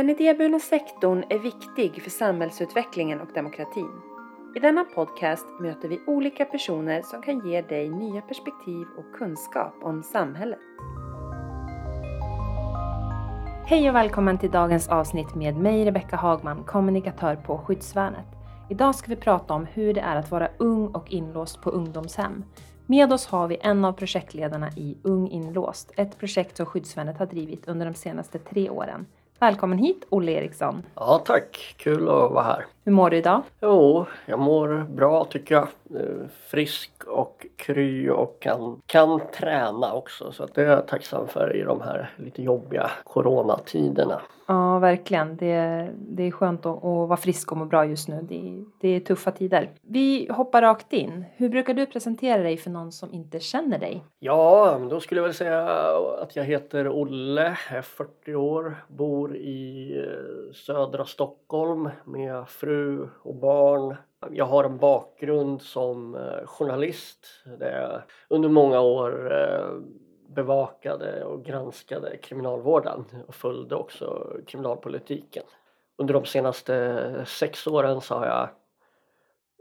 Den idéburna sektorn är viktig för samhällsutvecklingen och demokratin. I denna podcast möter vi olika personer som kan ge dig nya perspektiv och kunskap om samhället. Hej och välkommen till dagens avsnitt med mig Rebecka Hagman, kommunikatör på Skyddsvärnet. Idag ska vi prata om hur det är att vara ung och inlåst på ungdomshem. Med oss har vi en av projektledarna i Ung inlåst, ett projekt som Skyddsvärnet har drivit under de senaste tre åren. Välkommen hit Olle Eriksson. Ja tack, kul att vara här. Hur mår du idag? Jo, jag mår bra tycker jag. Eh, Frisk och kry och kan, kan träna också så det är jag tacksam för i de här lite jobbiga coronatiderna. Ja, verkligen. Det, det är skönt att, att vara frisk och må bra just nu. Det, det är tuffa tider. Vi hoppar rakt in. Hur brukar du presentera dig för någon som inte känner dig? Ja, då skulle jag väl säga att jag heter Olle, är 40 år, bor i eh, södra Stockholm med fru och barn. Jag har en bakgrund som eh, journalist där jag under många år eh, bevakade och granskade kriminalvården och följde också kriminalpolitiken. Under de senaste sex åren så har jag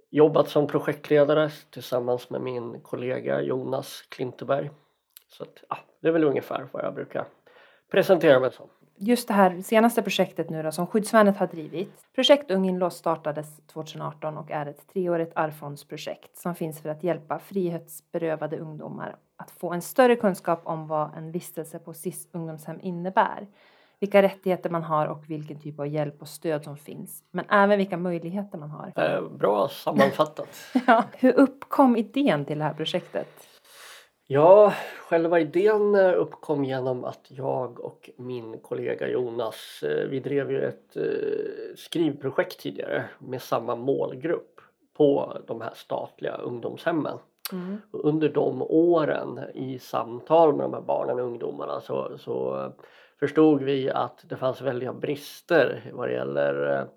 jobbat som projektledare tillsammans med min kollega Jonas Klinteberg. Så att, ja, det är väl ungefär vad jag brukar presentera mig som just det här senaste projektet nu då, som Skyddsvärnet har drivit. Projekt Ung inlåst startades 2018 och är ett treårigt arvsfondsprojekt som finns för att hjälpa frihetsberövade ungdomar att få en större kunskap om vad en vistelse på SIS ungdomshem innebär. Vilka rättigheter man har och vilken typ av hjälp och stöd som finns. Men även vilka möjligheter man har. Eh, bra sammanfattat. ja. Hur uppkom idén till det här projektet? Ja, själva idén eh, uppkom genom att jag och min kollega Jonas, eh, vi drev ju ett eh, skrivprojekt tidigare med samma målgrupp på de här statliga ungdomshemmen. Mm. Under de åren i samtal med de här barnen och ungdomarna så, så förstod vi att det fanns väldiga brister vad det gäller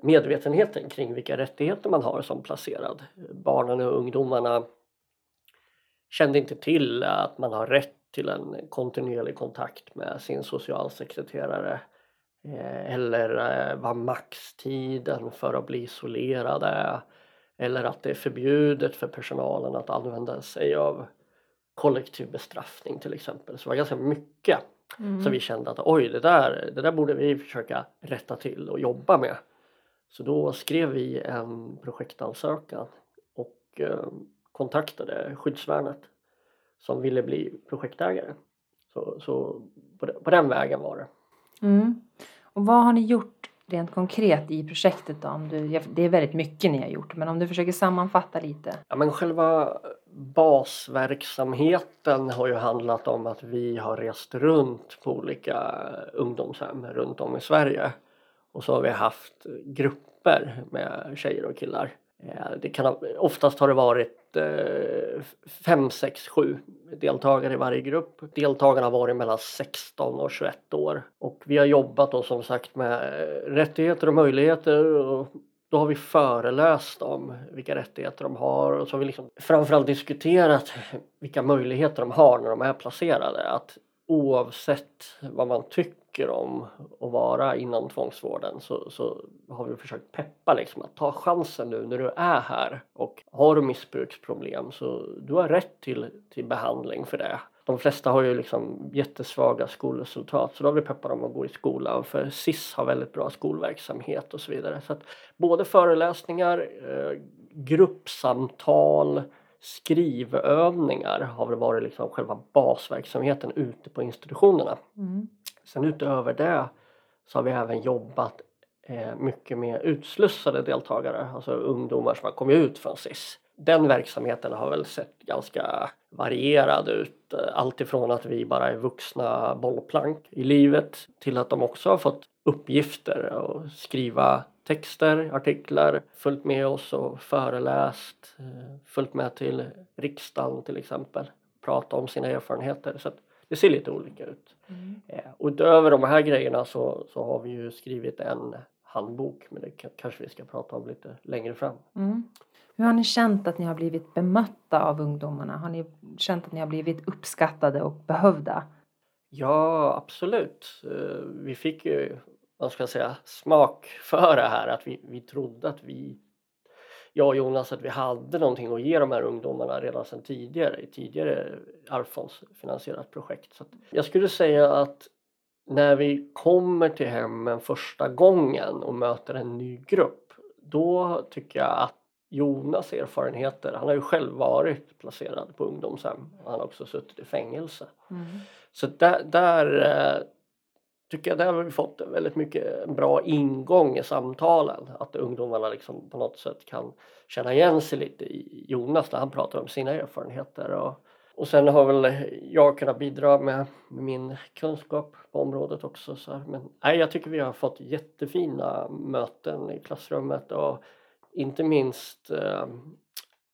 medvetenheten kring vilka rättigheter man har som placerad. Barnen och ungdomarna kände inte till att man har rätt till en kontinuerlig kontakt med sin socialsekreterare eh, eller eh, vad maxtiden för att bli isolerad är eller att det är förbjudet för personalen att använda sig av kollektiv bestraffning till exempel. Så det var ganska mycket mm. som vi kände att oj det där, det där borde vi försöka rätta till och jobba med. Så då skrev vi en projektansökan och eh, kontaktade skyddsvärnet som ville bli projektägare. Så, så på, på, den vägen var det. Mm. Och vad har ni gjort rent konkret i projektet då? Om du, det är väldigt mycket ni har gjort men om du försöker sammanfatta lite. Ja men själva basverksamheten har ju handlat om att vi har rest runt på olika ungdomshem runt om i Sverige. Och så har vi haft grupper med tjejer och killar Eh, det kan, oftast har det varit eh, fem, sex, sju deltagare i varje grupp. Deltagarna har varit mellan 16 och 21 år och vi har jobbat då som sagt med eh, rättigheter och möjligheter och då har vi föreläst om vilka rättigheter de har och så har vi liksom framförallt diskuterat vilka möjligheter de har när de är placerade. Att oavsett vad man tycker om att vara inom tvångsvården så, så har vi försökt peppa liksom att ta chansen nu när du är här och har du missbruksproblem så du har rätt till, till behandling för det. De flesta har ju liksom jättesvaga skolresultat så då har vi peppat dem att gå i skolan för SIS har väldigt bra skolverksamhet och så vidare. Så att både föreläsningar, eh, gruppsamtal, skrivövningar har väl varit liksom själva basverksamheten ute på institutionerna. Mm. Sen utöver det så har vi även jobbat eh, mycket med utslussade deltagare, alltså ungdomar som har kommit ut från SIS. Den verksamheten har väl sett ganska varierad ut. Eh, alltifrån att vi bara är vuxna bollplank i livet till att de också har fått uppgifter och skriva texter, artiklar, följt med oss och föreläst, eh, följt med till riksdagen till exempel, prata om sina erfarenheter. Så det ser lite olika ut. Mm. Eh, och utöver de här grejerna så, så har vi ju skrivit en handbok men det kanske vi ska prata om lite längre fram. Mm. Hur har ni känt att ni har blivit bemötta av ungdomarna? Har ni känt att ni har blivit uppskattade och behövda? Ja absolut. Eh, vi fick ju vad ska jag säga, smak för det här att vi, vi trodde att vi jag och Jonas att vi hade någonting att ge de här ungdomarna redan sedan tidigare i tidigare Arvsfondsfinansierat projekt. Så jag skulle säga att när vi kommer till hemmen första gången och möter en ny grupp då tycker jag att Jonas erfarenheter, han har ju själv varit placerad på ungdomshem och han har också suttit i fängelse. Mm. Så där, där eh, tycker jag där har vi fått väldigt mycket bra ingång i samtalen. Att ungdomarna liksom på något sätt kan känna igen sig lite i Jonas när han pratar om sina erfarenheter. Och, och sen har väl jag kunnat bidra med, min kunskap på området också. Så Men nej, jag tycker vi har fått jättefina möten i klassrummet och inte minst eh,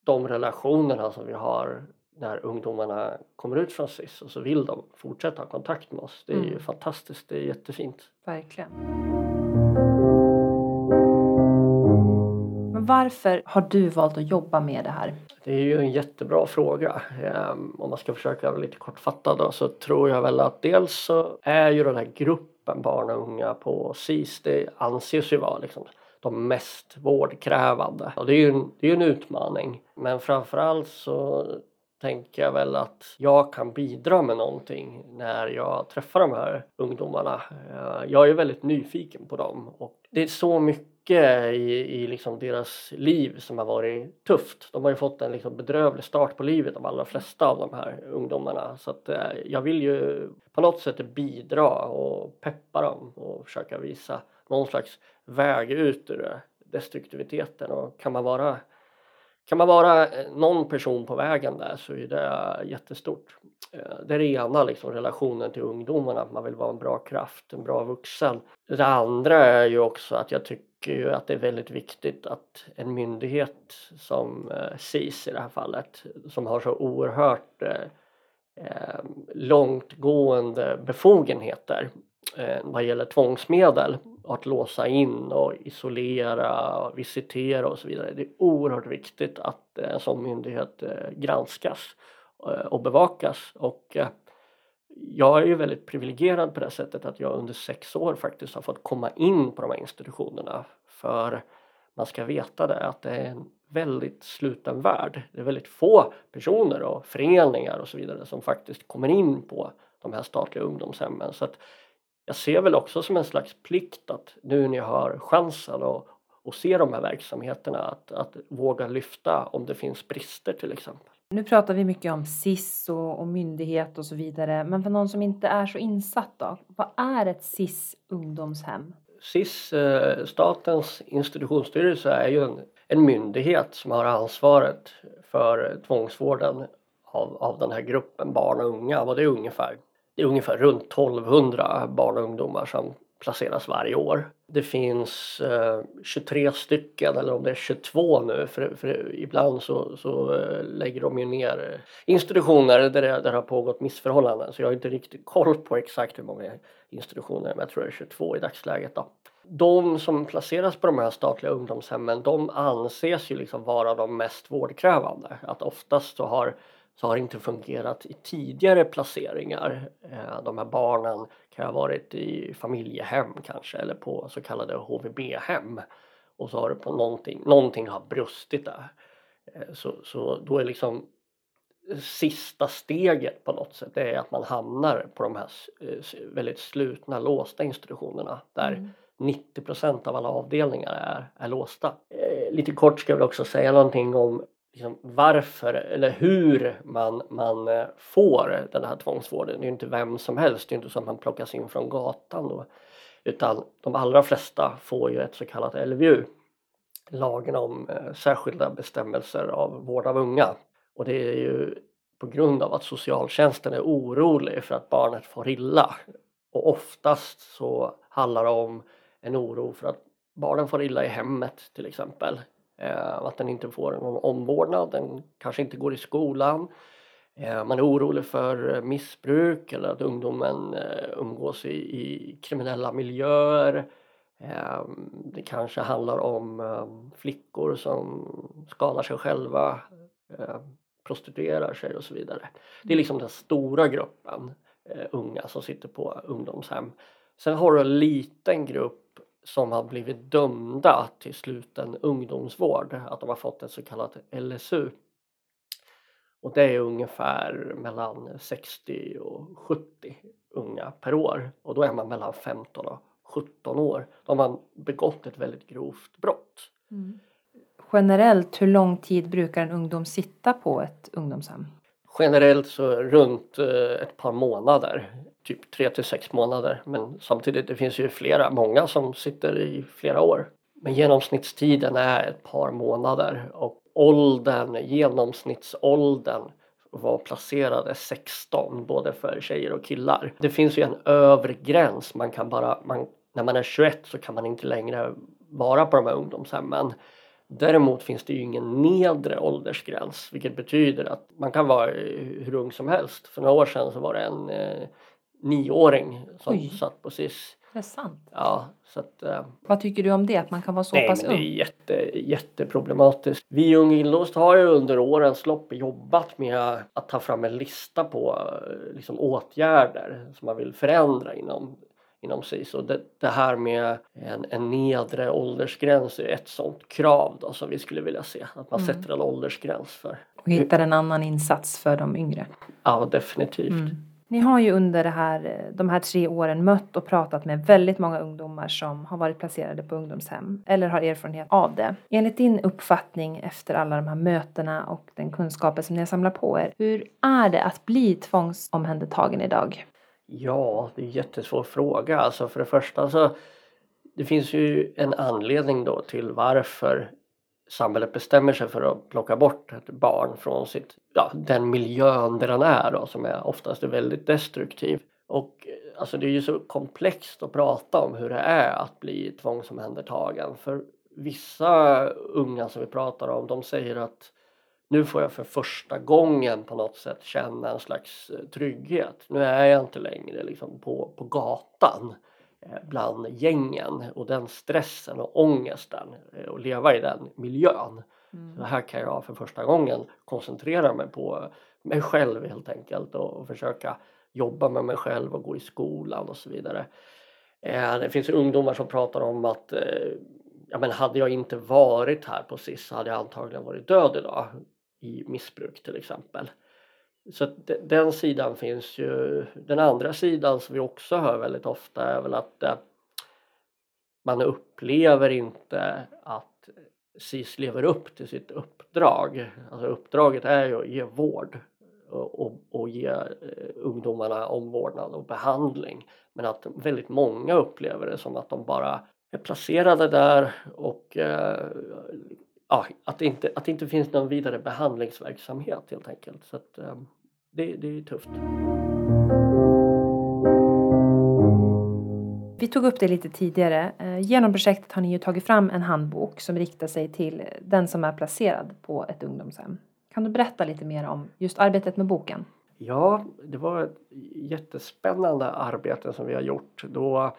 de relationerna som vi har när ungdomarna kommer ut från SIS och så vill de fortsätta ha kontakt med oss. Det är mm. ju fantastiskt, det är jättefint. Verkligen. Men varför har du valt att jobba med det här? Det är ju en jättebra fråga. Um, om man ska försöka vara lite kortfattad då, så tror jag väl att dels så är ju den här gruppen barn och unga på SIS, det anses ju vara liksom de mest vårdkrävande. Och det är ju en, det är en utmaning. Men framförallt så tänker jag väl att jag kan bidra med någonting när jag träffar de här ungdomarna. Eh, jag är väldigt nyfiken på dem och det är så mycket i, i liksom deras liv som har varit tufft. De har ju fått en liksom bedrövlig start på livet de allra flesta av de här ungdomarna så att eh, jag vill ju på något sätt bidra och peppa dem och försöka visa någon slags väg ut ur destruktiviteten och kan man vara kan man vara eh, någon person på vägen där så är det jättestort. Eh, det är det ena, liksom, relationen till ungdomarna, att man vill vara en bra kraft, en bra vuxen. Det andra är ju också att jag tycker ju att det är väldigt viktigt att en myndighet som eh, SIS i det här fallet, som har så oerhört eh, långtgående befogenheter Eh, vad gäller tvångsmedel att låsa in och isolera, visitera och så vidare. Det är oerhört viktigt att en eh, sån myndighet eh, granskas eh, och bevakas och eh, jag är ju väldigt privilegierad på det sättet att jag under sex år faktiskt har fått komma in på de här institutionerna för man ska veta det att det är en väldigt sluten värld. Det är väldigt få personer och föreningar och så vidare som faktiskt kommer in på de här statliga ungdomshemmen så att jag ser väl också som en slags plikt att nu när jag har chansen och, och se de här verksamheterna att, att våga lyfta om det finns brister till exempel. Nu pratar vi mycket om SIS och, och, myndighet och så vidare, men för någon som inte är så insatt då, vad är ett SIS ungdomshem? SIS, eh, Statens institutionsstyrelse, är ju en, en myndighet som har ansvaret för tvångsvården av, av den här gruppen barn och unga, vad det är ungefär det är ungefär runt 1200 barn och ungdomar som placeras varje år. Det finns eh, 23 stycken eller om det är 22 nu för, för ibland så, så eh, lägger de ju ner eh, institutioner där det, där det har pågått missförhållanden så jag har inte riktigt koll på exakt hur många institutioner men jag tror det är 22 i dagsläget. Då. De som placeras på de här statliga ungdomshemmen de anses ju liksom vara de mest vårdkrävande. Att oftast så har så har det inte fungerat i tidigare placeringar. Eh, de här barnen kan ha varit i familjehem kanske eller på så kallade HVB-hem och så har det på någonting, någonting har brustit där. Eh, så, så då är liksom sista steget på något sätt det är att man hamnar på de här eh, väldigt slutna låsta institutionerna där mm. 90% av alla avdelningar är, är låsta. lite kort ska jag väl också säga någonting om liksom varför eller hur man, man eh, får den här tvångsvården. Det är ju inte vem som helst, det är inte så att man plockas in från gatan då. Utan de allra flesta får ju ett så kallat LVU, lagen om eh, särskilda bestämmelser av vård av unga. Och det är ju på grund av att socialtjänsten är orolig för att barnet får illa. Och oftast så handlar det om en oro för att barnen får illa i hemmet till exempel att den inte får någon omvårdnad, den kanske inte går i skolan. Eh, man är orolig för missbruk eller att ungdomen eh, umgås i, i kriminella miljöer. Det kanske handlar om flickor som skadar sig själva, prostituerar sig och så vidare. Det är liksom den stora gruppen unga som sitter på ungdomshem. Sen har du en liten grupp som har blivit dömda till sluten ungdomsvård, att de har fått ett så kallat LSU. Och det är ungefär mellan 60 och 70 unga per år och då är man mellan 15 och 17 år. Då har man begått ett väldigt grovt brott. Mm. Generellt, hur lång tid brukar en ungdom sitta på ett ungdomshem? Generellt så runt eh, ett par månader, typ tre till sex månader. Men samtidigt det finns ju flera, många som sitter i flera år. Men genomsnittstiden är ett par månader och åldern, genomsnittsåldern var placerade 16 både för tjejer och killar. Det finns ju en övre gräns, man kan bara, man, när man är 21 så kan man inte längre vara på de här ungdomshemmen. Däremot finns det ju ingen nedre åldersgräns vilket betyder att man kan vara hur ung som helst. För några år sedan så var det en eh, nioåring som Oj. satt på SIS. Det är sant? Ja. Så att, eh, Vad tycker du om det, att man kan vara så nej, pass ung? Det är jätte, jätteproblematiskt. Vi i Ung Inlåst har ju under årens lopp jobbat med att ta fram en lista på eh, liksom, åtgärder som man vill förändra inom inom SIS och det, det här med en, en nedre åldersgräns är ett sådant krav då som vi skulle vilja se att man mm. sätter en åldersgräns för. Och hittar en annan insats för de yngre. Ja definitivt. Mm. Ni har ju under här, de här tre åren mött och pratat med väldigt många ungdomar som har varit placerade på ungdomshem eller har erfarenhet av det. Enligt din uppfattning efter alla de här mötena och den kunskapen som ni har samlat på er, hur är det att bli tvångsomhändertagen idag? Ja, det är en jättesvår fråga. Alltså för det första så det finns ju en anledning då till varför samhället bestämmer sig för att plocka bort ett barn från sitt, ja, den miljön där den är då, som är oftast är väldigt destruktiv. Och alltså det är ju så komplext att prata om hur det är att bli tvångsomhändertagen. För vissa unga som vi pratar om, de säger att nu får jag för första gången på något sätt känna en slags eh, trygghet. Nu är jag inte längre liksom på, på gatan eh, bland gängen och den stressen och ångesten eh, och leva i den miljön. Mm. Så här kan jag för första gången koncentrera mig på mig själv helt enkelt och, och försöka jobba med mig själv och gå i skolan och så vidare. Det finns ungdomar som pratar om att ja, men hade jag inte varit här på SIS hade jag antagligen varit död idag i missbruk till exempel. Så den sidan finns ju. Den andra sidan som vi också hör väldigt ofta är väl att eh, man upplever inte att SIS lever upp till sitt uppdrag. Alltså uppdraget är ju att ge vård och, och, och ge eh, ungdomarna omvårdnad och behandling. Men att väldigt många upplever det som att de bara är placerade där och eh, ja, att, det inte, att det inte finns någon vidare behandlingsverksamhet helt enkelt. Så att, um, det, det är tufft. Vi tog upp det lite tidigare. Eh, genom projektet har ni ju tagit fram en handbok som riktar sig till den som är placerad på ett ungdomshem. Kan du berätta lite mer om just arbetet med boken? Ja, det var ett jättespännande arbete som vi har gjort då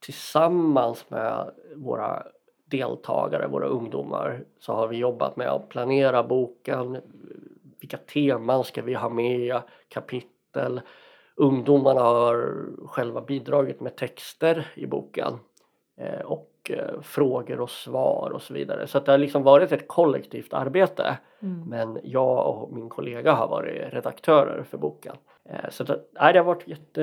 tillsammans med våra deltagare, våra ungdomar, så har vi jobbat med att planera boken. Vilka teman ska vi ha med? Kapitel. Ungdomarna har själva bidragit med texter i boken eh, och eh, frågor och svar och så vidare. Så det har liksom varit ett kollektivt arbete. Mm. Men jag och min kollega har varit redaktörer för boken. Eh, så det, nej, det, har varit jätte,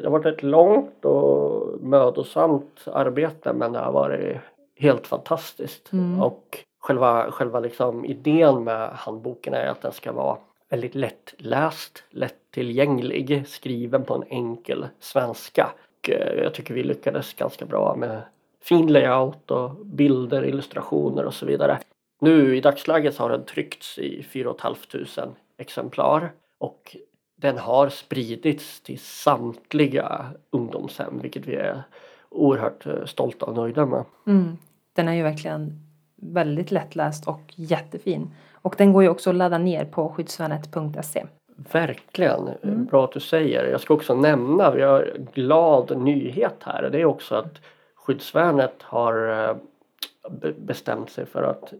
det har varit ett långt och mödosamt arbete men det har varit helt fantastiskt. Mm. Och själva, själva liksom idén med handboken är att den ska vara väldigt lättläst, lättillgänglig, skriven på en enkel svenska. Och eh, jag tycker vi lyckades ganska bra med fin layout och bilder, illustrationer och så vidare. Nu i dagsläget så har den tryckts i 4 500 exemplar och den har spridits till samtliga ungdomshem vilket vi är oerhört eh, stolta och nöjda med. Mm. Den är ju verkligen väldigt lättläst och jättefin. Och den går ju också att ladda ner på skyddsvärnet.se. Verkligen, mm. bra att du säger. Jag ska också nämna, vi har glad nyhet här. Det är också att Skyddsvärnet har eh, bestämt sig för att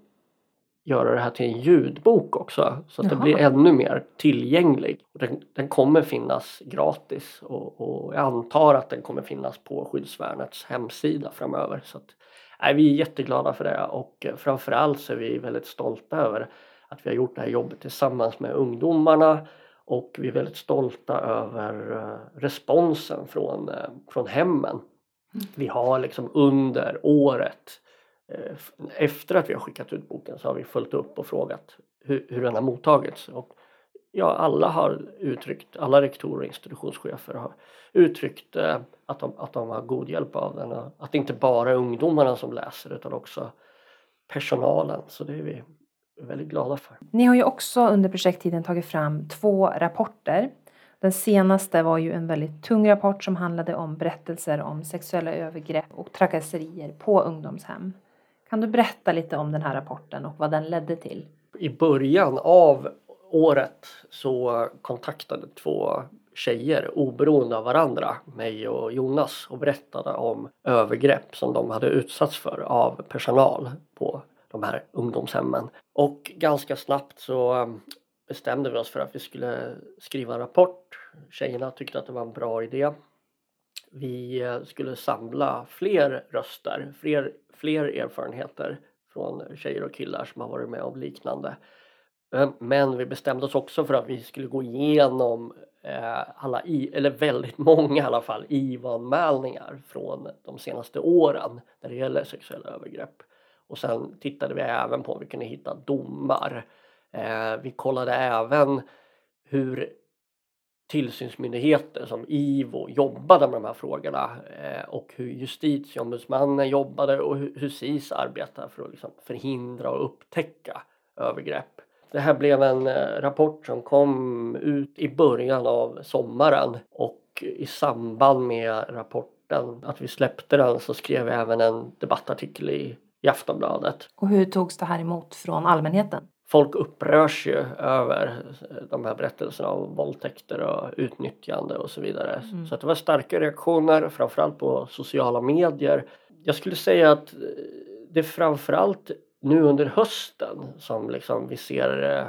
göra det här till en ljudbok också så att Jaha. det blir ännu mer tillgänglig. Den, den kommer finnas gratis och, och jag antar att den kommer finnas på Skyddsvärnets hemsida framöver. Så att, nej, vi är jätteglada för det och framförallt så är vi väldigt stolta över att vi har gjort det här jobbet tillsammans med ungdomarna och vi är väldigt stolta över eh, responsen från, eh, från hemmen. Vi har liksom under året eh, efter att vi har skickat ut boken så har vi följt upp och frågat hur, hur den har mottagits. Och ja, alla har uttryckt, alla rektorer och institutionschefer har uttryckt eh, att, de, att de har god hjälp av den. Att det inte bara är ungdomarna som läser utan också personalen. Så det är vi väldigt glada för. Ni har ju också under projekttiden tagit fram två rapporter. Den senaste var ju en väldigt tung rapport som handlade om berättelser om sexuella övergrepp och trakasserier på ungdomshem. Kan du berätta lite om den här rapporten och vad den ledde till? I början av året så kontaktade två tjejer oberoende av varandra, mig och Jonas och berättade om övergrepp som de hade utsatts för av personal på de här ungdomshemmen. Och ganska snabbt så um, bestämde vi oss för att vi skulle skriva en rapport. Tjejerna tyckte att det var en bra idé. Vi uh, skulle samla fler röster, fler, fler erfarenheter från tjejer och killar som har varit med om liknande. Ehm, men vi bestämde oss också för att vi skulle gå igenom eh, alla, i, eller väldigt många i alla fall, IVA-anmälningar från de senaste åren när det gäller sexuella övergrepp. Och sen tittade vi även på om vi kunde hitta domar. Eh, vi kollade även hur tillsynsmyndigheter som IVO jobbade med de här frågorna eh, och hur justitieombudsmannen jobbade och hur, hur SIS arbetar för att liksom förhindra och upptäcka övergrepp. Det här blev en eh, rapport som kom ut i början av sommaren och i samband med rapporten, att vi släppte den, så skrev vi även en debattartikel i, i Aftonbladet. Och hur togs det här emot från allmänheten? Folk upprörs ju över de här berättelserna om våldtäkter och utnyttjande och så vidare. Mm. Så det var starka reaktioner, framförallt på sociala medier. Jag skulle säga att eh, det framförallt nu under hösten som liksom vi ser eh,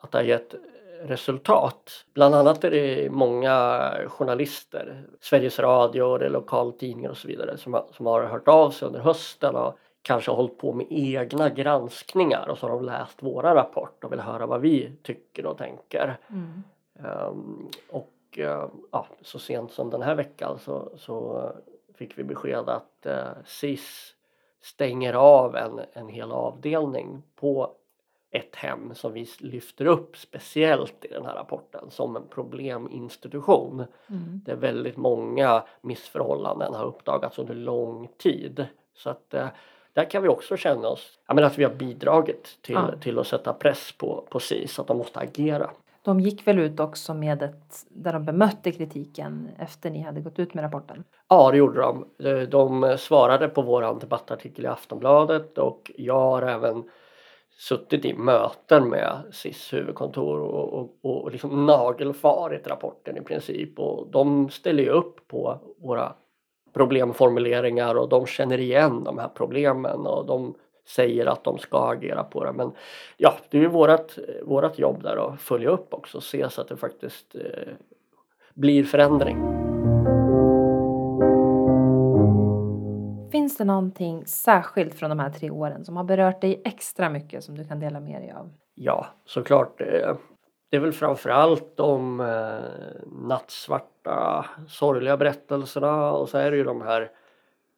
att det har gett resultat. Bland annat är det många journalister, Sveriges Radio, och lokaltidningar och så vidare som har, som har hört av sig under hösten och kanske hållit på med egna granskningar och så har de läst våra rapport och vill höra vad vi tycker och tänker. Mm. Ehm, och eh, ja, så sent som den här veckan så, så fick vi besked att uh, SIS stänger av en, en hel avdelning på ett hem som vi lyfter upp speciellt i den här rapporten som en probleminstitution. Mm. Där väldigt många missförhållanden har uppdagats under lång tid. Så att eh, där kan vi också känna oss, ja, men att vi har bidragit till, Ja. till att sätta press på, på SIS att de måste agera. De gick väl ut också med ett, där de bemötte kritiken efter ni hade gått ut med rapporten? Ja, det gjorde de. Eh, de svarade på vår debattartikel i Aftonbladet och jag har även suttit i möten med SIS huvudkontor och, och, och liksom nagelfarit rapporten i princip och de ställer ju upp på våra problemformuleringar och de känner igen de här problemen och de säger att de ska agera på det. Men ja, det är ju vårat, vårat jobb där att följa upp också och se så att det faktiskt eh, blir förändring. Finns det någonting särskilt från de här tre åren som har berört dig extra mycket som du kan dela med dig av? Ja, såklart. eh, Det är väl framförallt de eh, nattsvarta, sorgliga berättelserna och så är det ju de här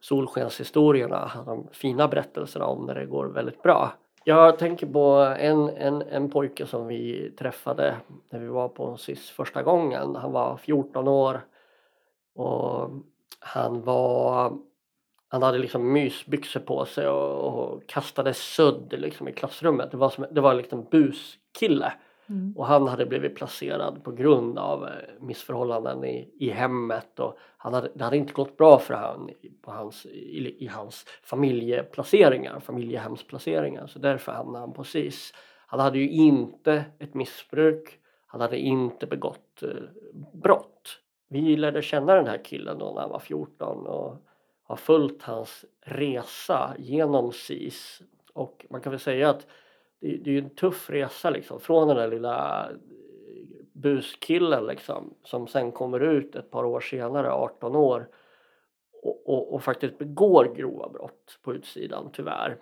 solskenshistorierna, de fina berättelserna om när det går väldigt bra. Jag tänker på en, en, en pojke som vi träffade när vi var på SIS första gången. Han var 14 år och han var han hade liksom mysbyxor på sig och, och kastade sudd liksom i klassrummet. Det var, som, det var liksom buskille. Mm. Och han hade blivit placerad på grund av eh, missförhållanden i, i hemmet och han hade, det hade inte gått bra för han i, på hans, i, i hans familjeplaceringar, familjehemsplaceringar. Så därför hamnade han på SIS. Han hade ju inte ett missbruk, han hade inte begått eh, brott. Vi lärde känna den här killen då när han var 14 och har följt hans resa genom SIS och man kan väl säga att det, det är ju en tuff resa liksom från den där lilla eh, buskillen liksom som sen kommer ut ett par år senare, 18 år och, och, och faktiskt begår grova brott på utsidan tyvärr.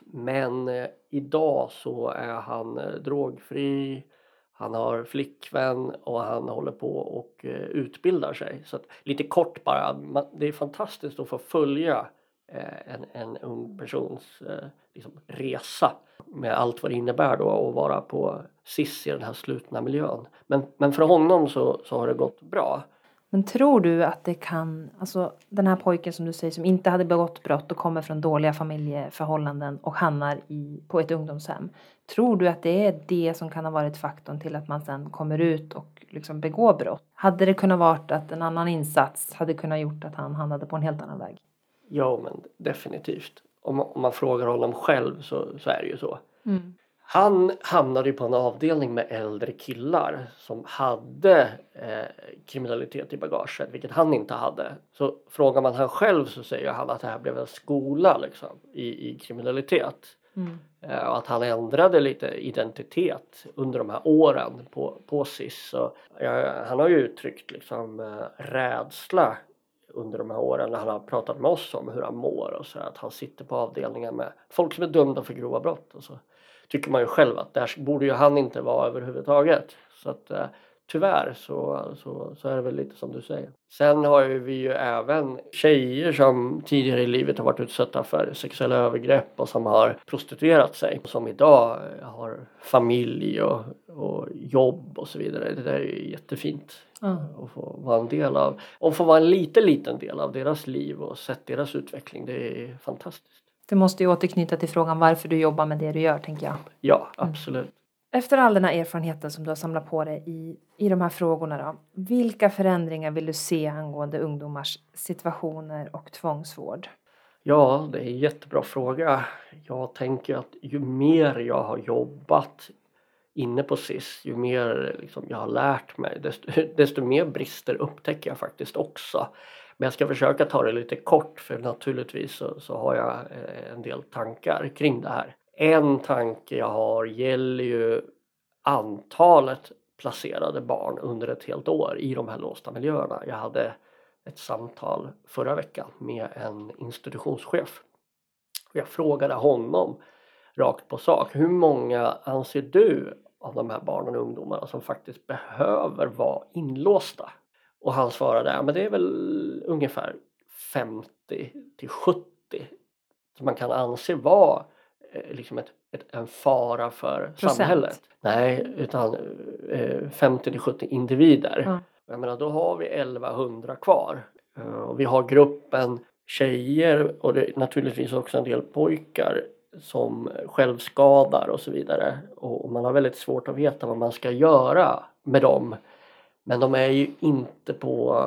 Men eh, idag så är han eh, drogfri, han har flickvän och han håller på och eh, utbildar sig. Så att, lite kort bara, man, det är fantastiskt att få följa eh, Eh, en, en ung persons eh, liksom, resa med allt vad det innebär då att vara på SIS i den här slutna miljön. Men, men för honom så, så har det gått bra. Men tror du att det kan, alltså den här pojken som du säger som inte hade begått brott och kommer från dåliga familjeförhållanden och hamnar i, på ett ungdomshem. Tror du att det är det som kan ha varit faktorn till att man sen kommer ut och liksom begår brott? Hade det kunnat vara att en annan insats hade kunnat gjort att han hamnade på en helt annan väg? Ja men definitivt. Om, om man frågar honom själv så, så är det ju så. Mm. Han hamnade ju på en avdelning med äldre killar som hade eh, kriminalitet i bagaget, vilket han inte hade. Så frågar man han själv så säger han att det här blev en skola liksom, i, i kriminalitet. Mm. Eh, och att han ändrade lite identitet under de här åren på, på SIS. Så, ja, han har ju uttryckt liksom, eh, rädsla under de här åren när han har pratat med oss om hur han mår och så här att han sitter på avdelningar med folk som är dömda för grova brott. Och så tycker man ju själv att där borde ju han inte vara överhuvudtaget. Så att eh, tyvärr så, så, så är det väl lite som du säger. Sen har ju vi ju även tjejer som tidigare i livet har varit utsatta för sexuella övergrepp och som har prostituerat sig. Som idag eh, har familj och, och jobb och så vidare. Det där är ju jättefint Mm. att få vara en del av. Och få vara en liten, liten del av deras liv och sett deras utveckling. Det är fantastiskt. Det måste ju återknyta till frågan varför du jobbar med det du gör, tänker jag. Ja, absolut. Efter all den här erfarenheten som du har samlat på dig i, i de här frågorna då, vilka förändringar vill du se angående ungdomars situationer och tvångsvård? Ja, det är en jättebra fråga. Jag tänker att ju mer jag har jobbat inne på SIS, ju mer liksom jag har lärt mig desto, desto mer brister upptäcker jag faktiskt också. Men jag ska försöka ta det lite kort för naturligtvis så, så har jag eh, en del tankar kring det här. En tanke jag har gäller ju antalet placerade barn under ett helt år i de här låsta miljöerna. Jag hade ett samtal förra veckan med en institutionschef. Jag frågade honom rakt på sak. Hur många anser du av de här barnen och ungdomarna som faktiskt behöver vara inlåsta? Och han svarade, ja men det är väl ungefär 50 till 70 som man kan anse vara eh, liksom ett, ett, en fara för Procent. samhället. Nej, utan eh, 50 till 70 individer. Ja. Jag menar, då har vi 1100 kvar. Eh, och vi har gruppen tjejer och det naturligtvis också en del pojkar som självskadar och så vidare. Och man har väldigt svårt att veta vad man ska göra med dem. Men de är ju inte på,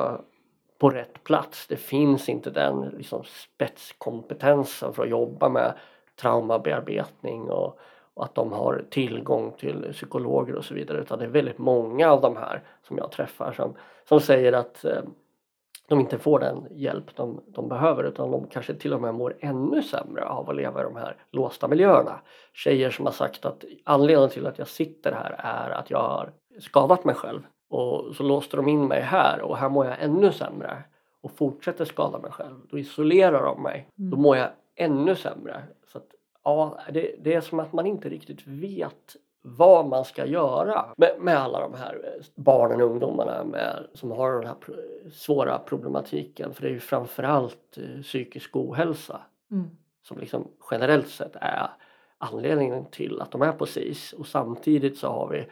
på rätt plats. Det finns inte den liksom, spetskompetensen för att jobba med traumabearbetning och, och att de har tillgång till psykologer och så vidare. Utan det är väldigt många av de här som jag träffar som, som säger att eh, de inte får den hjälp de, de behöver utan de kanske till och med mår ännu sämre av att leva i de här låsta miljöerna. Tjejer som har sagt att anledningen till att jag sitter här är att jag har skadat mig själv och så låste de in mig här och här mår jag ännu sämre och fortsätter skada mig själv. Då isolerar de mig. Då mår jag ännu sämre. Så att, ja, det, det är som att man inte riktigt vet vad man ska göra med, med alla de här eh, barnen och ungdomarna med, som har den här svåra problematiken. För det är ju framförallt eh, psykisk ohälsa Mm. som liksom generellt sett är anledningen till att de är på SIS och samtidigt så har vi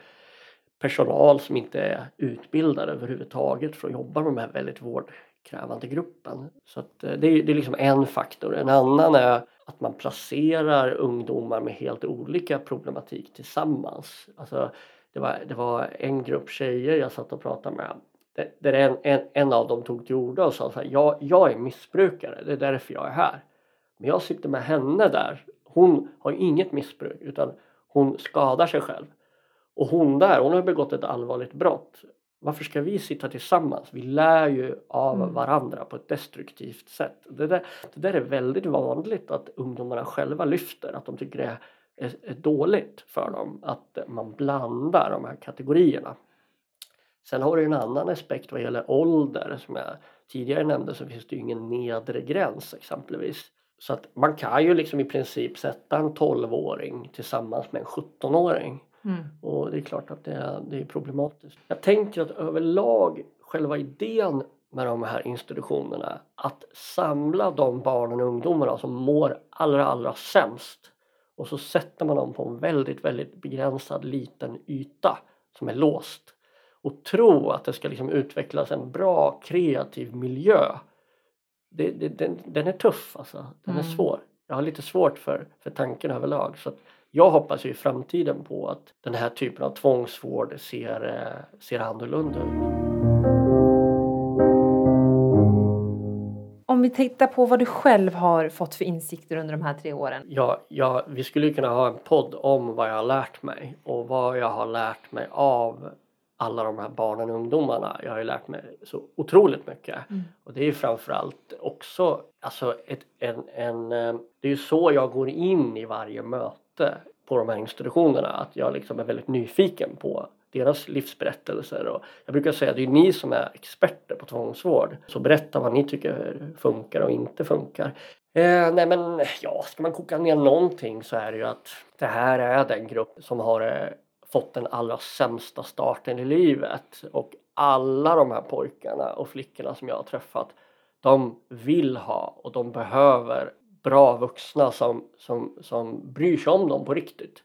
personal som inte är utbildad överhuvudtaget för att jobba med de här väldigt vårdkrävande gruppen. Så eh, det, är, det är liksom en faktor. En annan är att man placerar ungdomar med helt olika problematik tillsammans. Alltså, det, var, det var en grupp tjejer jag satt och pratade med där- en, en, en av dem tog till orda och sa så här, jag, jag är missbrukare, det är därför jag är här. Men jag sitter med henne där. Hon har inget missbruk utan hon skadar sig själv. Och hon där, hon har begått ett allvarligt brott. Varför ska vi sitta tillsammans? Vi lär ju av Mm. varandra på ett destruktivt sätt. Det där, det där är väldigt vanligt att ungdomarna själva lyfter. Att de tycker det är är, dåligt för dem att man blandar de här kategorierna. Sen har du en annan aspekt vad gäller ålder som jag tidigare nämnde så finns det ju ingen nedre gräns exempelvis. Så att man kan ju liksom i princip sätta en 12-åring tillsammans med en 17-åring. Mm. Och det är klart att det är, det är problematiskt. Jag tänker att överlag själva idén med de här institutionerna att samla de barnen och ungdomarna som mår allra allra sämst och så sätter man dem på en väldigt väldigt begränsad liten yta som är låst och tro att det ska liksom utvecklas en bra kreativ miljö det, det, den, den, är tuff alltså, den mm. är svår. Jag har lite svårt för, för tanken överlag så jag hoppas ju i framtiden på att den här typen av tvångsvård ser, eh, ser annorlunda ut. Om vi tittar på vad du själv har fått för insikter under de här tre åren? Ja, ja, vi skulle kunna ha en podd om vad jag har lärt mig och vad jag har lärt mig av alla de här barnen och ungdomarna. Jag har ju lärt mig så otroligt mycket. Mm. Och det är ju framförallt också alltså ett, en, en, eh, det är ju så jag går in i varje möte Eh, på de här institutionerna. Att jag liksom är väldigt nyfiken på deras livsberättelser. Och jag brukar säga att det är ni som är experter på tvångsvård. Så berätta vad ni tycker funkar och inte funkar. Eh, nej men ja, ska man koka ner någonting så är det ju att det här är den grupp som har eh, fått den allra sämsta starten i livet. Och alla de här pojkarna och flickorna som jag har träffat de vill ha och de behöver bra vuxna som, som, som bryr sig om dem på riktigt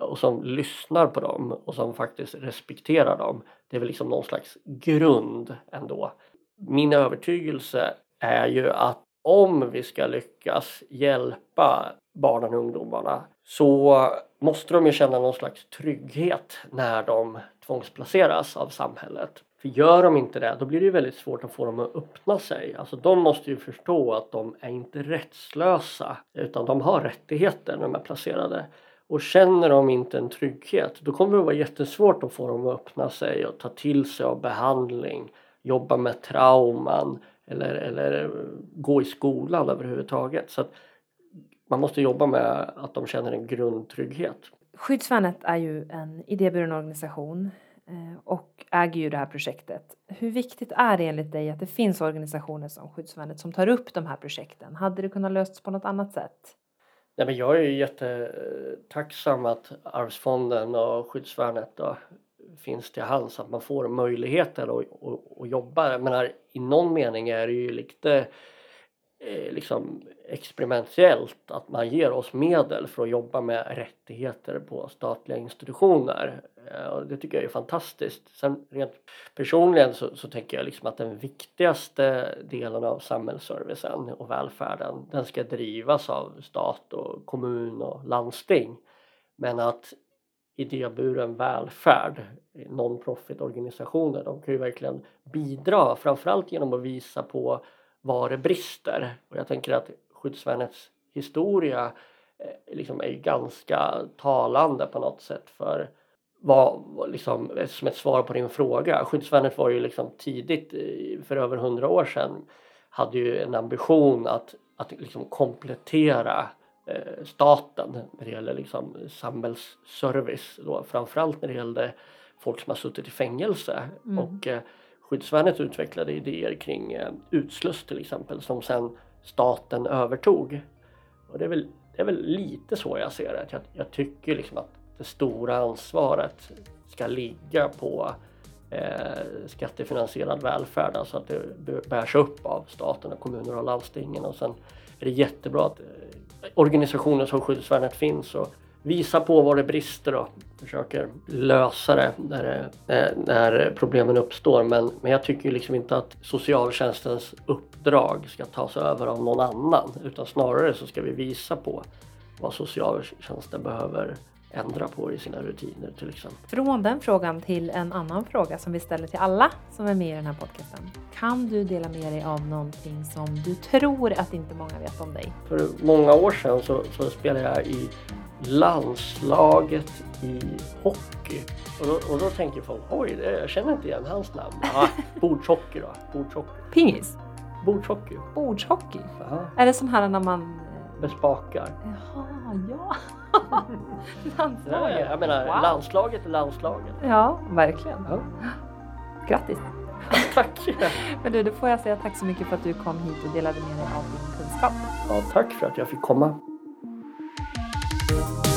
och som lyssnar på dem och som faktiskt respekterar dem. Det är väl liksom någon slags grund ändå. Min övertygelse är ju att om vi ska lyckas hjälpa barnen och ungdomarna så måste de ju känna någon slags trygghet när de tvångsplaceras av samhället. För gör de inte det, då blir det väldigt svårt att få dem att öppna sig. Alltså de måste ju förstå att de är inte rättslösa utan de har rättigheter när de är placerade. Och känner de inte en trygghet då kommer det vara jättesvårt att få dem att öppna sig och ta till sig av behandling, jobba med trauman eller, eller gå i skolan överhuvudtaget. Så man måste jobba med att de känner en grundtrygghet. Skyddsvärnet är ju en idéburen organisation Eh, och äger ju det här projektet. Hur viktigt är det enligt dig att det finns organisationer som Skyddsvärnet som tar upp de här projekten? Hade det kunnat lösas på något annat sätt? Nej, men jag är ju jättetacksam att Arvsfonden och Skyddsvärnet då finns till hands, att man får möjligheter att, att, att jobba. Jag menar, I någon mening är det ju lite eh, liksom experimentellt att man ger oss medel för att jobba med rättigheter på statliga institutioner. Eh, det tycker jag är fantastiskt. Sen rent personligen så, så tänker jag liksom att den viktigaste delen av samhällsservicen och välfärden den ska drivas av stat och kommun och landsting. Men att idéburen välfärd, non-profit organisationer, de kan ju verkligen bidra framförallt genom att visa på var det brister. Och jag tänker att skyddsvärnets historia eh, liksom är ganska talande på något sätt för vad, liksom, som ett svar på din fråga. Skyddsvärnet var ju liksom tidigt för över hundra år sedan hade ju en ambition att, att liksom komplettera eh, staten när det gäller liksom samhällsservice då, framförallt när det gällde folk som har suttit i fängelse mm. och eh, Skyddsvärnet utvecklade idéer kring eh, utsluss till exempel som sen staten övertog. Och det är väl, det är väl lite så jag ser det. Jag, jag tycker liksom att det stora ansvaret ska ligga på eh, skattefinansierad välfärd, alltså att det bärs upp av staten och kommuner och landstingen och sen är det jättebra att eh, organisationer som Skyddsvärnet finns och visar på var det brister och försöker lösa det när, det, när problemen uppstår. Men, men jag tycker liksom inte att socialtjänstens uppdrag ska tas över av någon annan utan snarare så ska vi visa på vad socialtjänsten behöver ändra på i sina rutiner till exempel. Från den frågan till en annan fråga som vi ställer till alla som är med i den här podcasten. Kan du dela med dig av någonting som du tror att inte många vet om dig? För många år sedan så, så spelade jag i landslaget i hockey. Och då, och då tänker folk, oj, jag känner inte igen hans namn. Ah, bordshockey då. Bordshockey. Pingis? Bordshockey. Bordshockey? Aha. Är det sån här när man bespakar. Jaha, ja. Ja, Landslaget. jag menar, Wow. landslaget är landslaget. Ja, verkligen. Ja. Grattis! Tack! Men du, då får jag säga tack så mycket för att du kom hit och delade med dig av din kunskap. Ja, tack för att jag fick komma. you.